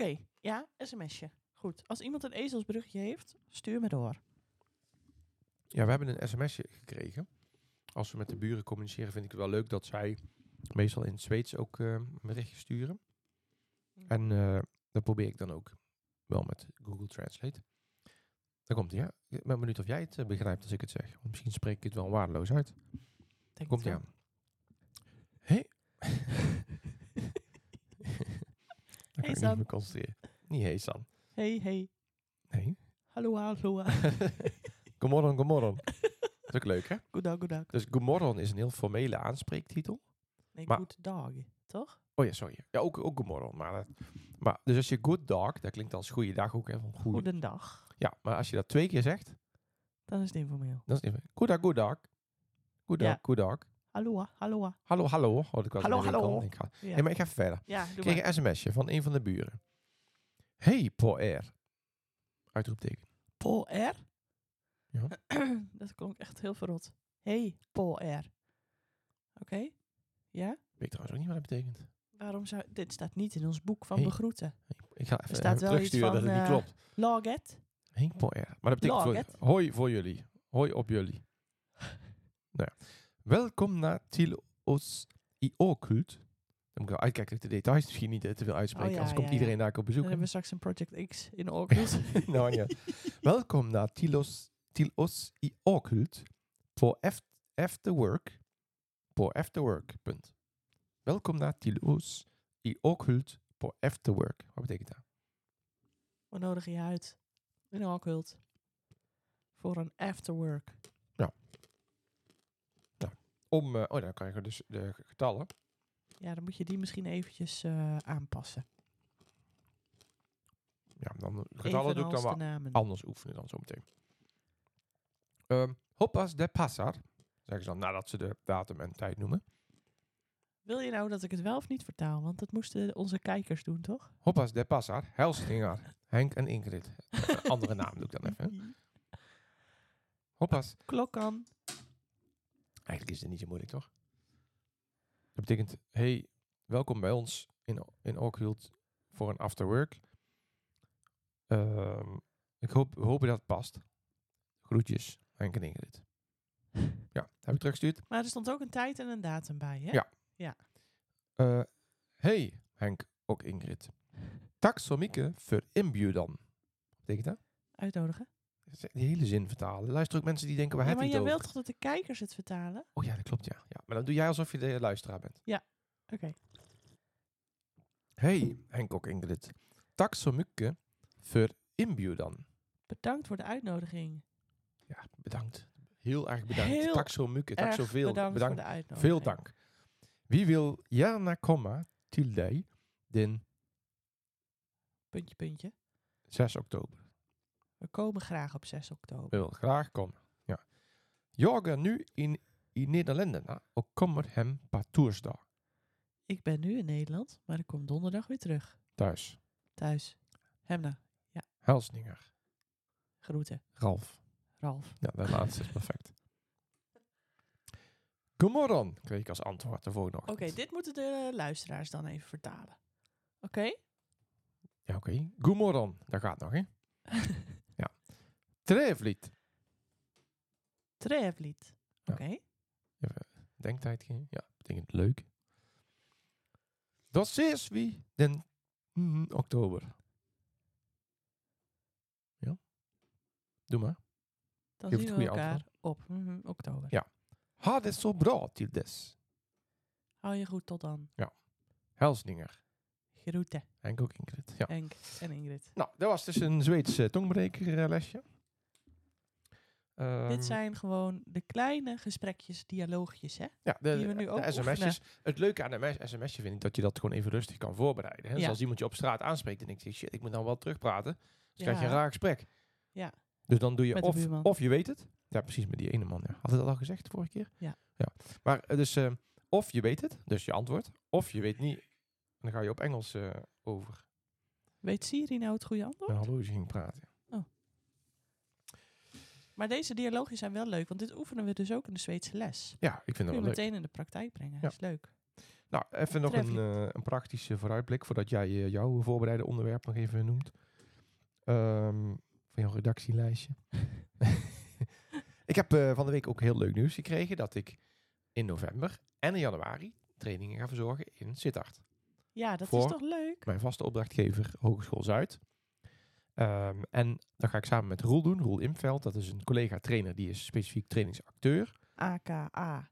Oké, ja, sms'je. Goed. Als iemand een ezelsbruggetje heeft, stuur me door. Ja, we hebben een sms'je gekregen. Als we met de buren communiceren, vind ik het wel leuk dat zij meestal in het Zweeds ook eh berichtjes sturen. En eh dat probeer ik dan ook wel met Google Translate. Dan komt hij, ja. Ik ben benieuwd of jij het eh, begrijpt als ik het zeg. Want misschien spreek ik het wel waardeloos uit. Denk Komt hij aan. Hé. Dan kan ik niet concentreren. Niet hey San. Hey, hey. Nee. Hallo, hallo. Gomorron, gomorron. Dat is ook leuk, hè? Goedag, goedag. Dus gomorron is een heel formele aanspreektitel. Nee, Maar- good dog, toch? Oh ja, sorry. Ja, ook, ook gomorron. Maar, dat- maar dus als je good dog, dat klinkt als goede dag ook, hè? Van. Goedendag. Ja, maar als je dat twee keer zegt, Dan is het informeel. dan is het even goedag, good dag. Good dag, Ja. good dag. Hallo, hallo. Hallo, hallo. Oh, ik was Hallo, hallo. Ik ga, Ja, Nee, maar ik ga even verder. ja Ik kreeg maar. een sms'je van een van de buren. Hey, Paul R. Uitroepteken. Paul R. Ja. dat klonk echt heel verrot. Hey, Paul R. Oké? Ja? Weet trouwens ook niet wat dat betekent. Waarom zou... Dit staat niet in ons boek van Hey. begroeten. Ik ga even, staat even wel iets terugsturen dat het niet eh, klopt. Loget. Paul R. Maar dat betekent voor, hoi voor jullie. Hoi op jullie. nou ja. Welkom naar Til os i Ocult. Dan moet ik wel uitkijken dat ik de details misschien niet eh, te veel uitspreken. Oh ja, anders komt ja, iedereen daar ook op Dan bezoek. hebben we straks een Project X in Orkut. nou, ja. Welkom naar Tilos, Tilos i Ocult voor after work. Voor after work. Punt. Welkom naar Tilos i Ocult voor after work. Wat betekent dat? We nodigen je uit in Orkut. Voor een afterwork. Om, eh, oh, dan krijgen we dus de getallen. Ja, dan moet je die misschien eventjes eh, aanpassen. Ja, dan getallen doe ik dan wel anders oefenen dan zometeen. Ehm hoppas de passar. Zeggen ze dan nadat ze de datum en tijd noemen. Wil je nou dat ik het wel of niet vertaal? Want dat moesten onze kijkers doen, toch? Hoppas de passar. Helstinger. Henk en Ingrid. Andere naam doe ik dan even. Hoppas. Klok aan. Eigenlijk is het niet zo moeilijk, toch? Dat betekent, hey, welkom bij ons in, in Oakhild voor een afterwork. Ehm ik hoop, we hopen dat het past. Groetjes, Henk en Ingrid. Ja, heb ik teruggestuurd. Maar er stond ook een tijd en een datum bij, hè? Ja. Eh, hey, Henk, ook Ingrid. För inbjudan. Wat betekent dat? Uitnodigen. Die hele zin vertalen. Luister ook mensen die denken, waar Ja, heb maar je jij het wilt toch dat de kijkers het vertalen? Oh ja, dat klopt, ja. ja. Maar dan doe jij alsof je de luisteraar bent. Oké. Hej Henk och Ingrid. Så mycket för inbjudan. Bedankt voor de uitnodiging. Ja, bedankt. Heel erg bedankt. Heel. Tack Erg så veel. bedankt, Bedankt. voor de uitnodiging. Veel dank. Wie wil gärna komma till dig den Puntje, puntje. 6 oktober? We komen graag op 6 oktober. Wil graag komen. Ja. Är nu in, i Nederländerna och kommer hem på torsdag. Ik ben nu in Nederland, maar ik kom donderdag weer terug. Thuis. Thuis. Hemna. Helsninger. Groeten. Ralf. Ralf. Ja, de laatste is perfect. Goedemorgen, kreeg ik als antwoord de volgende Oké, dit moeten de luisteraars dan even vertalen. Oké? Ja, oké. Goedemorgen. Dat gaat nog, hè? ja. Trevligt. Ja. Oké. Even denktijd. ge- Ja, betekent leuk. Dat ses wie den mm, oktober. Ja. Doe maar. Dan Geef zien het we elkaar op mhm, oktober. Ja. Ha, dit is zo bra til des. Hou je goed tot dan. Helsninger. Groeten. En ook Ingrid. Ja. Henk en Ingrid. Nou, dat was dus een Zweeds uh, Dit zijn gewoon de kleine gesprekjes, dialoogjes, hè? Ja, de, die we nu ook de sms'jes. Het leuke aan een sms'je vind ik dat je dat gewoon even rustig kan voorbereiden. Hè? Dus als iemand je op straat aanspreekt en denkt, shit, ik moet nou wel terugpraten. Dus Ja. krijg je een raar gesprek. Ja. Dus dan doe je of, of je weet het. Ja, precies, met die ene man. Ja. Had ik dat al gezegd de vorige keer? Ja. ja. Maar eh, dus, eh, of je weet het, dus je antwoord. Of je weet niet. En dan ga je op Engels eh, over. Weet Siri nou het goede antwoord? Met horloge ging praten. Maar deze dialoogjes zijn wel leuk, want dit oefenen we dus ook in de Zweedse les. Ja, ik vind dat wel leuk. meteen in de praktijk brengen. Ja. is leuk. Nou, even nog een, eh, een praktische vooruitblik voordat jij eh, jouw voorbereide onderwerp nog even noemt. Ehm, van jouw redactielijstje. ik heb eh, van de week ook heel leuk nieuws gekregen dat ik in november en in januari trainingen ga verzorgen in Sittard. Ja, dat Voor- is toch leuk? Mijn vaste opdrachtgever Hogeschool Zuid. Ehm, en dat ga ik samen met Roel doen. Roel Imveld, dat is een collega-trainer, die is specifiek trainingsacteur. AKA.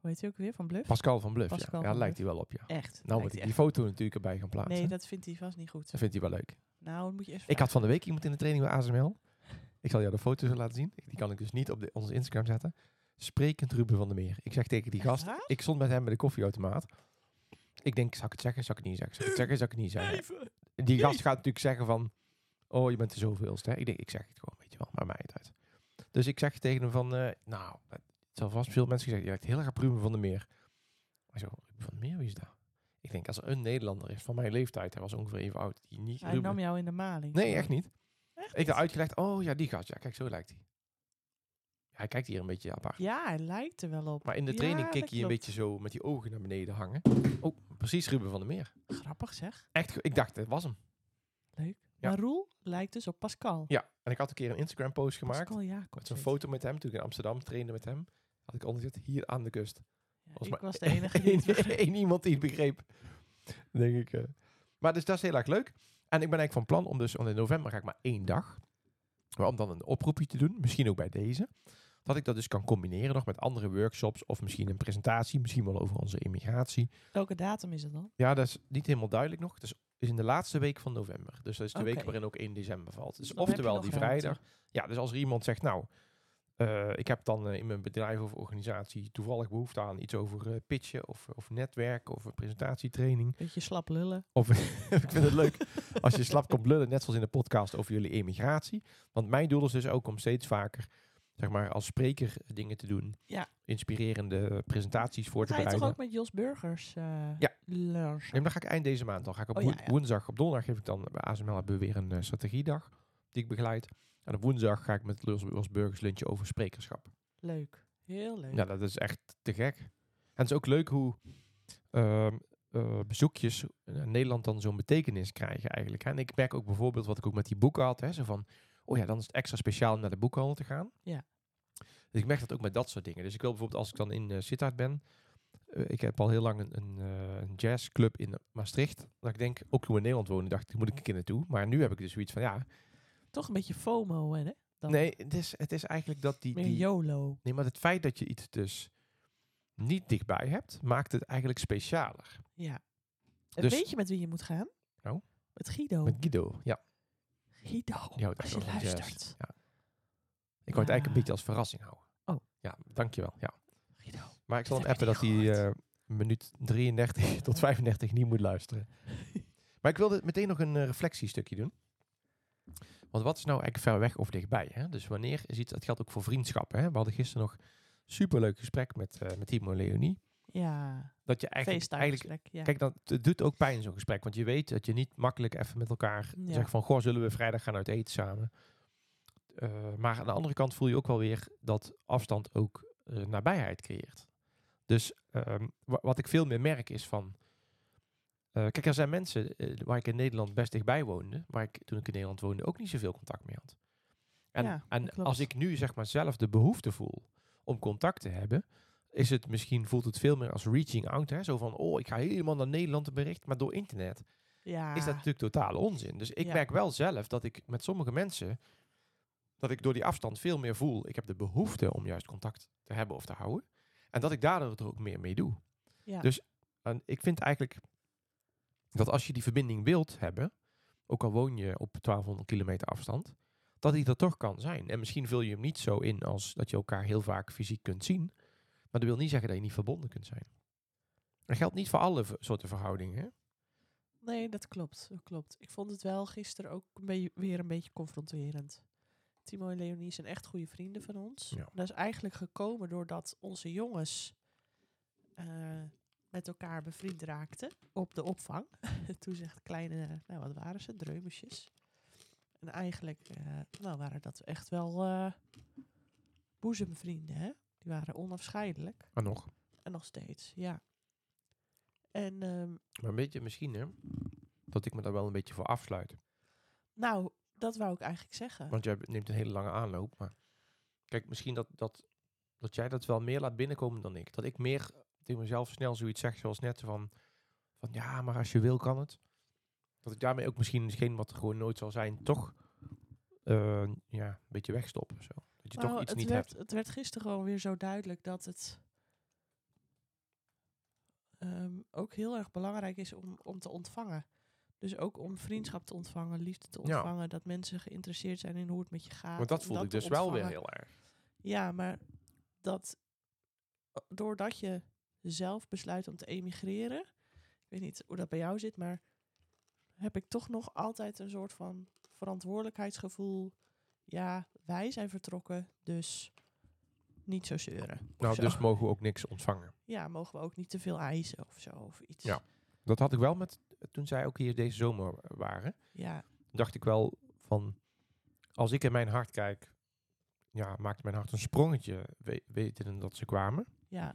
Hoe heet hij ook weer? Van Bluff? Pascal van Bluff, Pascal ja. Ja, van lijkt hij wel op, ja. Echt. Nou moet ik die foto natuurlijk erbij gaan plaatsen. Nee, dat vindt hij vast niet goed. Dat vindt hij wel leuk. Nou, dan moet je eerst Ik had van de week iemand in de training bij ASML. Ik zal jou de foto's laten zien. Die kan ik dus niet op de, onze Instagram zetten. Sprekend Ruben van der Meer. Ik zeg tegen die gast. Ik stond met hem bij de koffieautomaat. Ik denk, zal ik het zeggen? Zal ik het niet zeggen? Zal ik het zeggen? Zal ik het niet zeggen? Even. Die gast gaat natuurlijk zeggen van... Oh, je bent de zoveelste. Hè? Ik denk, ik zeg het gewoon, weet je wel. Maar mij het uit. Dus ik zeg tegen hem van... eh, nou, het zal vast veel mensen gezegd. Je lijkt heel erg op Ruben van der Meer. Hij zo, Ruben van der Meer, wie is dat? Ik denk, als er een Nederlander is van mijn leeftijd... Hij was ongeveer even oud. Die niet Hij Ruben- nam jou in de maling. Nee, echt niet. Echt Ik had uitgelegd, oh ja, die gast. Ja, kijk, zo lijkt hij. Hij kijkt hier een beetje apart. Ja, hij lijkt er wel op. Maar in de Ja, training dat keek hij een beetje zo met die ogen naar beneden hangen. Oh, precies Ruben van der Meer. Grappig zeg. Echt, ik dacht, het was hem. Leuk. Ja. Maar Roel lijkt dus op Pascal. Ja, en ik had een keer een Instagram post gemaakt. Pascal Jacobs. Met zo'n foto met hem, toen ik in Amsterdam trainde met hem. Had ik onderzet hier aan de kust. hij. Ja, was ik maar was de enige die het Eén begreep. één iemand die het begreep. Denk ik. eh. Maar dus dat is heel erg leuk. En ik ben eigenlijk van plan om dus, want in november ga ik maar één dag. Maar om dan een oproepje te doen, misschien ook bij deze. Dat ik dat dus kan combineren nog met andere workshops. Of misschien een presentatie, misschien wel over onze immigratie. Welke datum is het dan? Ja, dat is niet helemaal duidelijk nog. Het is, is in de laatste week van november. Dus dat is de week waarin ook 1 december valt. Dus Dan oftewel die ruimte. vrijdag. Ja, dus als er iemand zegt, nou, eh, ik heb dan eh, in mijn bedrijf of organisatie toevallig behoefte aan iets over eh, pitchen of, of netwerk of een presentatietraining. Beetje slap lullen. Of ik vind het leuk als je slap komt lullen, net zoals in de podcast over jullie emigratie. Want mijn doel is dus ook om steeds vaker, zeg maar, als spreker dingen te doen. Ja. Inspirerende presentaties voor te Ga je toch bereiden. ook met Jos Burgers eh Ja. lunchen? Nee, dan ga ik eind deze maand. Dan ga ik op Oh, ja, woen- ja. woensdag, op donderdag geef ik dan bij ASML hebben we weer een eh, strategiedag die ik begeleid. En op woensdag ga ik met Los Burgers lunchen over sprekerschap. Leuk. Heel leuk. Ja, dat is echt te gek. En het is ook leuk hoe ehm, eh, bezoekjes in Nederland dan zo'n betekenis krijgen eigenlijk. En ik merk ook bijvoorbeeld wat ik ook met die boeken had. Hè, zo van, oh ja, dan is het extra speciaal om naar de boekhandel te gaan. Ja. Dus ik merk dat ook met dat soort dingen. Dus ik wil bijvoorbeeld als ik dan in uh, Sittard ben. eh, ik heb al heel lang een, een, eh, een jazzclub in Maastricht. Dat ik denk, ook toen we in Nederland wonen, dacht ik, moet ik een keer naartoe. Maar nu heb ik dus zoiets van, ja, Toch een beetje FOMO, hè? Dan nee, het is, het is eigenlijk dat die... Meer die YOLO. Nee, maar het feit dat je iets dus niet dichtbij hebt, maakt het eigenlijk specialer. Ja. Dus- weet je met wie je moet gaan? Nou? Met Guido. Met Guido, ja. Guido. Als je luistert. Ja. Ik wou het eigenlijk een Ah. beetje als verrassing houden. Oh. Ja, dankjewel. Ja. Guido. Maar ik zal hem appen dat hij eh minuut 33 tot 35 niet moet luisteren. maar ik wilde meteen nog een eh, reflectiestukje doen. Want wat is nou eigenlijk ver weg of dichtbij? Hè? Dus wanneer is iets, dat geldt ook voor vriendschappen. Hè? We hadden gisteren nog superleuk gesprek met, eh met Timo en Leonie. Ja. Dat je eigenlijk, eigenlijk. Ja. Kijk, dan, het doet ook pijn zo'n gesprek. Want je weet dat je niet makkelijk even met elkaar Ja. zegt van... Goh, zullen we vrijdag gaan uit eten samen? Eh, maar aan de andere kant voel je ook wel weer dat afstand ook eh, nabijheid creëert. Dus ehm, wa- wat ik veel meer merk is van... eh, kijk, er zijn mensen waar ik in Nederland best dichtbij woonde... waar ik toen ik in Nederland woonde ook niet zoveel contact mee had. En, Ja, dat en als ik nu zeg maar zelf de behoefte voel om contact te hebben... is het misschien, voelt het veel meer als reaching out. Hè? Zo van, oh, ik ga helemaal naar Nederland te bericht, maar door internet ja. is dat natuurlijk totale onzin. Dus ik Ja. merk wel zelf dat ik met sommige mensen dat ik door die afstand veel meer voel. Ik heb de behoefte om juist contact te hebben of te houden. En dat ik daardoor er ook meer mee doe. Ja. Dus en ik vind eigenlijk dat als je die verbinding wilt hebben, ook al woon je op 1200 kilometer afstand, dat die er toch kan zijn. En misschien vul je hem niet zo in als dat je elkaar heel vaak fysiek kunt zien. Maar dat wil niet zeggen dat je niet verbonden kunt zijn. Dat geldt niet voor alle soorten verhoudingen. Hè? Nee, dat klopt. Dat klopt. Ik vond het wel gisteren ook een weer een beetje confronterend. Timo en Leonie zijn echt goede vrienden van ons. Ja. Dat is eigenlijk gekomen doordat onze jongens eh, met elkaar bevriend raakten op de opvang. Toen zegt kleine, nou wat waren ze, dreumesjes. En eigenlijk eh, nou, waren dat echt wel eh, boezemvrienden, hè? Die waren onafscheidelijk. Maar nog. En nog steeds, ja. En ehm, Maar een beetje misschien, hè? Dat ik me daar wel een beetje voor afsluit. nou, dat wou ik eigenlijk zeggen. Want jij neemt een hele lange aanloop. Maar kijk, misschien dat, dat, dat jij dat wel meer laat binnenkomen dan ik. Dat ik meer tegen mezelf snel zoiets zeg, zoals net van, van ja, maar als je wil, kan het. Dat ik daarmee ook misschien hetgeen wat er gewoon nooit zal zijn, toch eh, ja, een beetje wegstoppen of zo. Dat je Nou, toch iets het niet werd, hebt. Het werd gisteren gewoon weer zo duidelijk dat het ehm, ook heel erg belangrijk is om, om te ontvangen. Dus ook om vriendschap te ontvangen, liefde te Ja. ontvangen. Dat mensen geïnteresseerd zijn in hoe het met je gaat. Want dat voelde ik dus wel weer heel erg. Ja, maar dat doordat je zelf besluit om te emigreren, ik weet niet hoe dat bij jou zit, maar heb ik toch nog altijd een soort van verantwoordelijkheidsgevoel. Ja, wij zijn vertrokken, dus niet zo zeuren. Nou, zo. dus mogen we ook niks ontvangen. Ja, mogen we ook niet te veel eisen of zo of iets. Ja. Dat had ik wel met, toen zij ook hier deze zomer waren. Ja, dacht ik wel van, als ik in mijn hart kijk, ja, maakte mijn hart een sprongetje, we, weten dat ze kwamen. ja,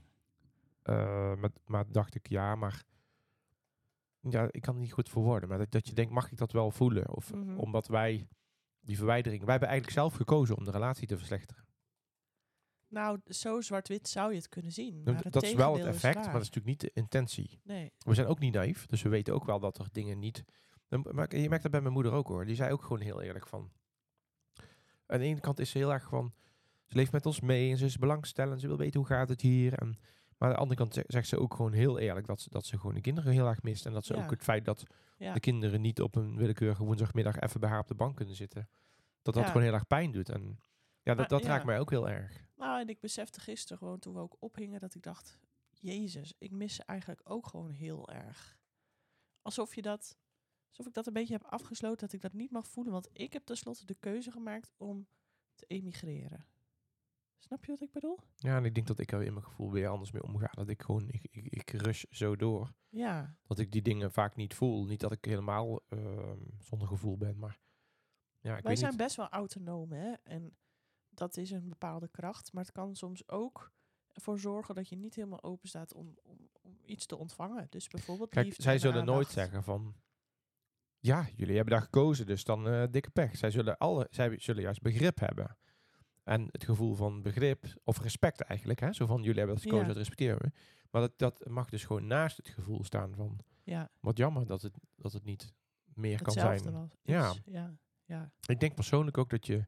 Eh, maar, maar dacht ik, ja, maar ja, ik kan het niet goed verwoorden. Maar dat, dat je denkt, mag ik dat wel voelen? Of Mhm. omdat wij die verwijdering, wij hebben eigenlijk zelf gekozen om de relatie te verslechteren. nou, zo zwart-wit zou je het kunnen zien. Dat- Maar het dat is wel het effect, maar dat is natuurlijk niet de intentie. Nee, We zijn ook niet naïef, dus we weten ook wel dat er dingen niet... Maar je merkt dat bij mijn moeder ook hoor. Die zei ook gewoon heel eerlijk van... Aan de ene kant is ze heel erg van... Ze leeft met ons mee en ze is belangstellend. Ze wil weten hoe gaat het hier. En, maar aan de andere kant ze- zegt ze ook gewoon heel eerlijk... dat ze, dat ze gewoon de kinderen heel erg mist. En dat ze Ja. ook het feit dat ja. de kinderen niet op een willekeurige woensdagmiddag... even bij haar op de bank kunnen zitten. Dat dat Ja. gewoon heel erg pijn doet. En ja, dat, dat raakt mij ook heel erg. Nou, en ik besefte gisteren gewoon toen we ook ophingen dat ik dacht, Jezus, ik mis ze eigenlijk ook gewoon heel erg. Alsof je dat, alsof ik dat een beetje heb afgesloten dat ik dat niet mag voelen, want ik heb tenslotte de keuze gemaakt om te emigreren. Snap je wat ik bedoel? Ja, en ik denk dat ik er in mijn gevoel weer anders mee omga. Dat ik gewoon, ik, ik, ik rush zo door. Ja, dat ik die dingen vaak niet voel. Niet dat ik helemaal ehm, zonder gevoel ben, maar ja, ik wij zijn niet. best wel autonoom, hè? En dat is een bepaalde kracht, maar het kan soms ook ervoor zorgen dat je niet helemaal open staat om, om, om iets te ontvangen. Dus bijvoorbeeld Kijk, zij en zullen nooit zeggen van, ja, jullie hebben daar gekozen, dus dan eh, dikke pech. Zij zullen alle, zij zullen juist begrip hebben. En het gevoel van begrip, of respect eigenlijk, hè? zo van jullie hebben dat gekozen, Ja. dat respecteren we. Maar dat, dat mag dus gewoon naast het gevoel staan van, Ja, wat jammer dat het, dat het niet meer kan zijn. was. Ja. ja, ja. Ik denk persoonlijk ook dat je,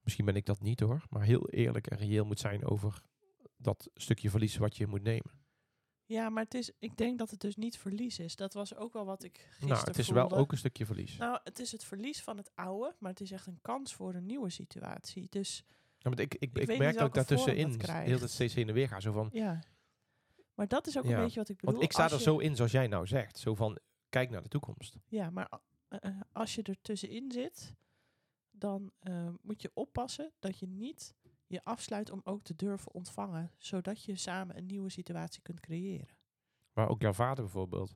misschien ben ik dat niet hoor, maar heel eerlijk en reëel moet zijn over dat stukje verlies wat je moet nemen. Ja, maar het is, ik denk dat het dus niet verlies is. Dat was ook wel wat ik gisteren nou, het is voelde. wel ook een stukje verlies. Nou, het is het verlies van het oude, maar het is echt een kans voor een nieuwe situatie. Dus Ja, maar ik, ik, ik, merk dat ik welke vorm daartussenin dat heel tijd steeds heen en weer ga. Zo van, ja. Maar dat is ook Ja, een beetje wat ik bedoel. want ik sta er zo in zoals jij nou zegt. Zo van, kijk naar de toekomst. Ja, maar eh, eh, als je er tussenin zit, dan eh, moet je oppassen dat je niet je afsluit om ook te durven ontvangen, zodat je samen een nieuwe situatie kunt creëren. Maar ook jouw vader bijvoorbeeld,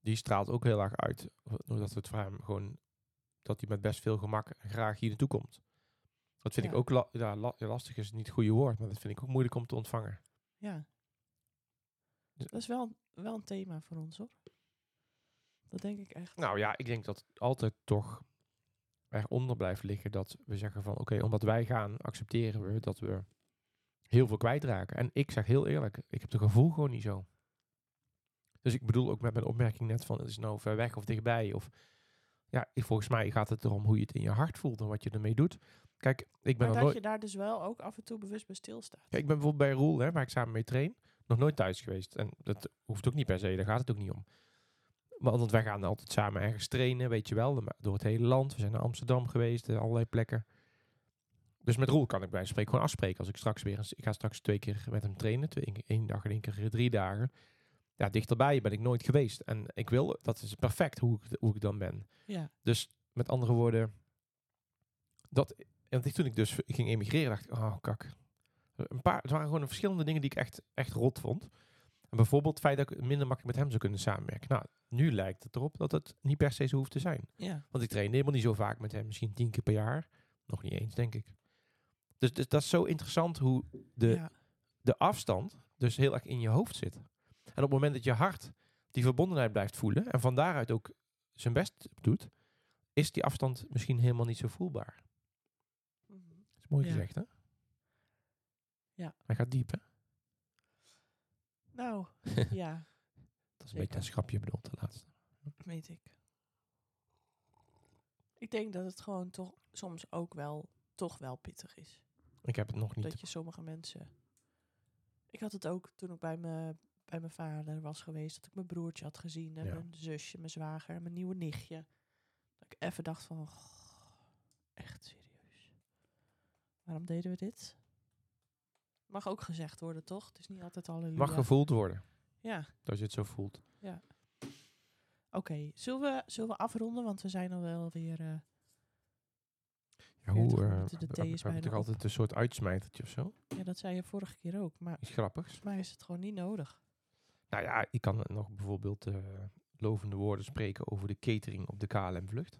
die straalt ook heel erg uit. Dat het voor hem gewoon, dat hij met best veel gemak graag hier naartoe komt. Dat vind Ja. ik ook, la- ja, la- ja, lastig is niet het goede woord, maar dat vind ik ook moeilijk om te ontvangen. Ja. Dus- Dat is wel, wel een thema voor ons, hoor. Dat denk ik echt. Nou ja, ik denk dat altijd toch eronder blijft liggen dat we zeggen van oké, omdat wij gaan, accepteren we dat we heel veel kwijtraken. En ik zeg heel eerlijk, ik heb het gevoel gewoon niet zo. Dus ik bedoel ook met mijn opmerking net van het is nou ver weg of dichtbij. Of ja, ik- volgens mij gaat het erom hoe je het in je hart voelt en wat je ermee doet. Kijk, ik ben, Maar dat nooit, je daar dus wel ook af en toe bewust bij stilstaat. Kijk, ik ben bijvoorbeeld bij Roel, hè, waar ik samen mee train, nog nooit thuis geweest. En dat hoeft ook niet per se, daar gaat het ook niet om. Want wij gaan altijd samen ergens trainen, weet je wel, door het hele land. We zijn naar Amsterdam geweest, eh, allerlei plekken. Dus met Roel kan ik bij spreken gewoon afspreken. Als ik straks weer eens, ik ga straks twee keer met hem trainen, twee, één dag en één keer drie dagen. Ja, dichterbij ben ik nooit geweest. En ik wil, dat is perfect hoe ik, hoe ik dan ben. Ja. Dus met andere woorden, dat, en toen ik dus ging emigreren, dacht ik, oh kak. Een paar, het waren gewoon verschillende dingen die ik echt, echt rot vond. En bijvoorbeeld het feit dat ik minder makkelijk met hem zou kunnen samenwerken. Nou, nu lijkt het erop dat het niet per se zo hoeft te zijn. Ja. Want ik train helemaal niet zo vaak met hem, misschien tien keer per jaar. Nog niet eens, denk ik. Dus, dus dat is zo interessant hoe de, ja. de afstand dus heel erg in je hoofd zit. En op het moment dat je hart die verbondenheid blijft voelen en van daaruit ook zijn best doet, is die afstand misschien helemaal niet zo voelbaar. Mhm. Dat is mooi Ja. gezegd, hè? Ja. Hij gaat diep, hè? Nou, ja, Dat is een beetje een schrapje bedoeld, de laatste. weet ik. Ik denk dat het gewoon toch soms ook wel, toch wel pittig is. Ik heb het nog niet. Dat je sommige mensen... Ik had het ook toen ik bij, me, bij mijn vader was geweest. Dat ik mijn broertje had gezien. En Ja. mijn zusje, mijn zwager en mijn nieuwe nichtje. Dat ik even dacht van... "Goh, echt serieus. Waarom deden we dit? Mag ook gezegd worden, toch? Het is niet altijd halleluja. Mag gevoeld worden, Ja, dat je het zo voelt. oké. Zullen, we, zullen we afronden? Want we zijn al wel weer... eh, Ja, 40 hoe, minuten, de thee is bijna toch altijd een soort uitsmijtertje of zo? ja, dat zei je vorige keer ook. Maar Iets grappigs. volgens mij is het gewoon niet nodig. Nou ja, ik kan nog bijvoorbeeld eh, lovende woorden spreken over de catering op de KLM-vlucht.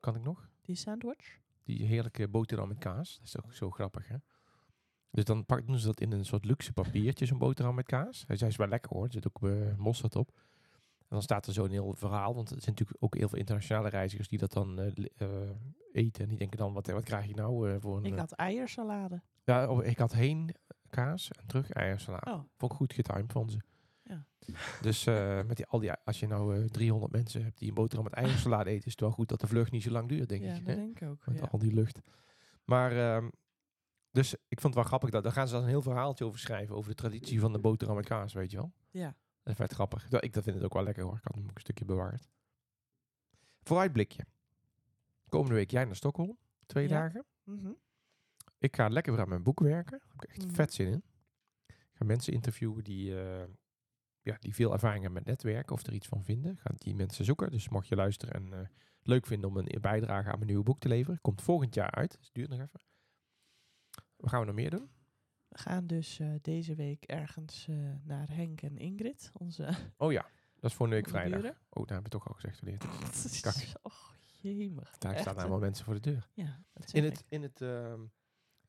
Kan ik nog? Die sandwich? Die heerlijke boterham met kaas. Dat is ook zo grappig, hè? Dus dan pak- doen ze dat in een soort luxe papiertje, zo'n boterham met kaas. Hij zei, is wel lekker hoor. Er zit ook eh mosterd op. En dan staat er zo'n heel verhaal. Want er zijn natuurlijk ook heel veel internationale reizigers die dat dan eh, eh, eten. En die denken dan, wat, wat krijg je nou voor een... Ik had eiersalade. ja, oh, ik had heen kaas en terug eiersalade. Oh, Vond ik goed getimed van ze. Ja. Dus met die, al die, als je nou eh 300 mensen hebt die een boterham met eiersalade eten, is het wel goed dat de vlucht niet zo lang duurt, denk ja, ik. dat hè? denk ik ook. Met Ja. al die lucht. Maar, ehm, dus ik vond het wel grappig, dat, daar gaan ze dan een heel verhaaltje over schrijven, over de traditie van de boterham met kaas, weet je wel. ja. Dat is vet grappig. Ik dat vind het ook wel lekker hoor. Ik had hem ook een stukje bewaard. Vooruitblikje. Komende week jij naar Stockholm. Twee Ja. dagen. Mhm. Ik ga lekker weer aan mijn boek werken. Daar heb ik echt Mhm. vet zin in. Ik ga mensen interviewen die, eh, ja, die veel ervaring hebben met netwerken of er iets van vinden. Ik ga die mensen zoeken. Dus mocht je luisteren en eh, leuk vinden om een bijdrage aan mijn nieuwe boek te leveren. Komt volgend jaar uit. Dus het duurt nog even. Wat gaan we nog meer doen? We gaan dus eh, deze week ergens eh, naar Henk en Ingrid. Onze Oh ja, dat is volgende week vrijdag. buren. Oh, daar hebben we toch al gezegd wanneer het is. Kak. Oh, jemig. Daar staan allemaal mensen voor de deur. Ja, dat In het, in het, ehm,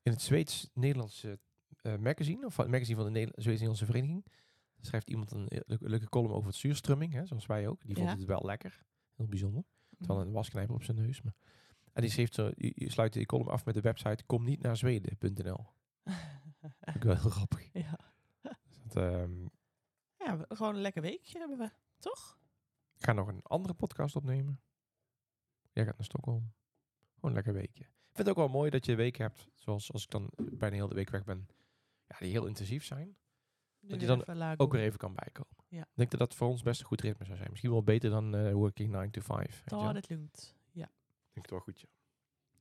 in het Zweeds-Nederlandse eh, magazine, of het magazine van de Nederla- Zweeds-Nederlandse Vereniging, schrijft iemand een leuke, column over het zuurstrumming, hè, zoals wij ook. Die vond Ja. het wel lekker. Heel bijzonder. Had Mhm. een wasknijper op zijn neus. Maar. En die, schreef zo, die sluit die column af met de website komnietnaarzweden.nl. Vind ik wel heel grappig. ja. Dus dat, ehm, ja, gewoon een lekker weekje hebben we. Toch? ik ga nog een andere podcast opnemen. Jij gaat naar Stockholm. Gewoon een lekker weekje. Ik vind het ook wel mooi dat je weken hebt, zoals als ik dan bijna heel de week weg ben, ja, die heel intensief zijn. Nu je dan ook weer even kan bijkomen. Ja. Ik denk dat dat voor ons best een goed ritme zou zijn. Misschien wel beter dan eh, working 9 to 5. weet je wel. Oh, dat lukt. Denk ik het wel goed, ja.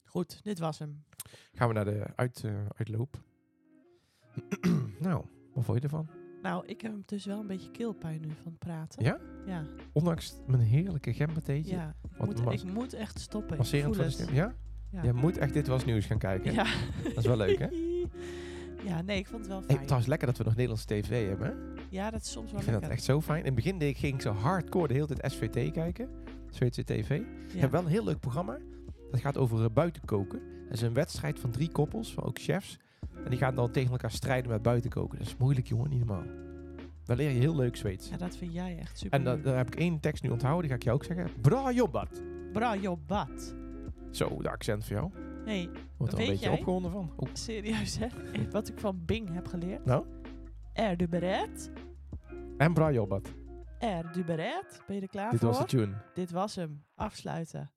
Goed, dit was hem. Gaan we naar de uit, eh, uitloop. nou, wat vond je ervan? Nou, ik heb dus wel een beetje keelpijn nu van het praten. Ja? Ja, Ondanks mijn heerlijke gembertheetje. ja. Ik, moet, ik moet echt stoppen. Masserend voor de. Ja? Ja. Je moet echt dit was nieuws gaan kijken. Ja. Dat is wel leuk, hè? Ja, nee, ik vond het wel Hey, fijn. trouwens, lekker dat we nog Nederlandse tv hebben. hè? ja, dat is soms wel Ik vind dat lekker. echt zo fijn. In het begin deed ik, ging ik zo hardcore de hele tijd SVT kijken. Zweedse TV. Ja. Ik heb wel een heel leuk programma. Dat gaat over uh, buitenkoken. Dat is een wedstrijd van drie koppels, van ook chefs. En die gaan dan tegen elkaar strijden met buitenkoken. Dat is moeilijk, jongen, niet normaal. Daar leer je heel leuk Zweeds. Ja, dat vind jij echt super. En dan, dan heb ik één tekst nu onthouden, die ga ik jou ook zeggen. Bra jobbat. Bra jobbat. Zo, de accent voor jou. Nee, Wordt er een beetje jij? opgewonden van. Oh, serieus hè? Wat ik van Bing heb geleerd. Nou? Er du bereid? en bra jobbat. Er du bereid? Ben je er klaar Dit voor? was de tune. Dit was hem. Afsluiten.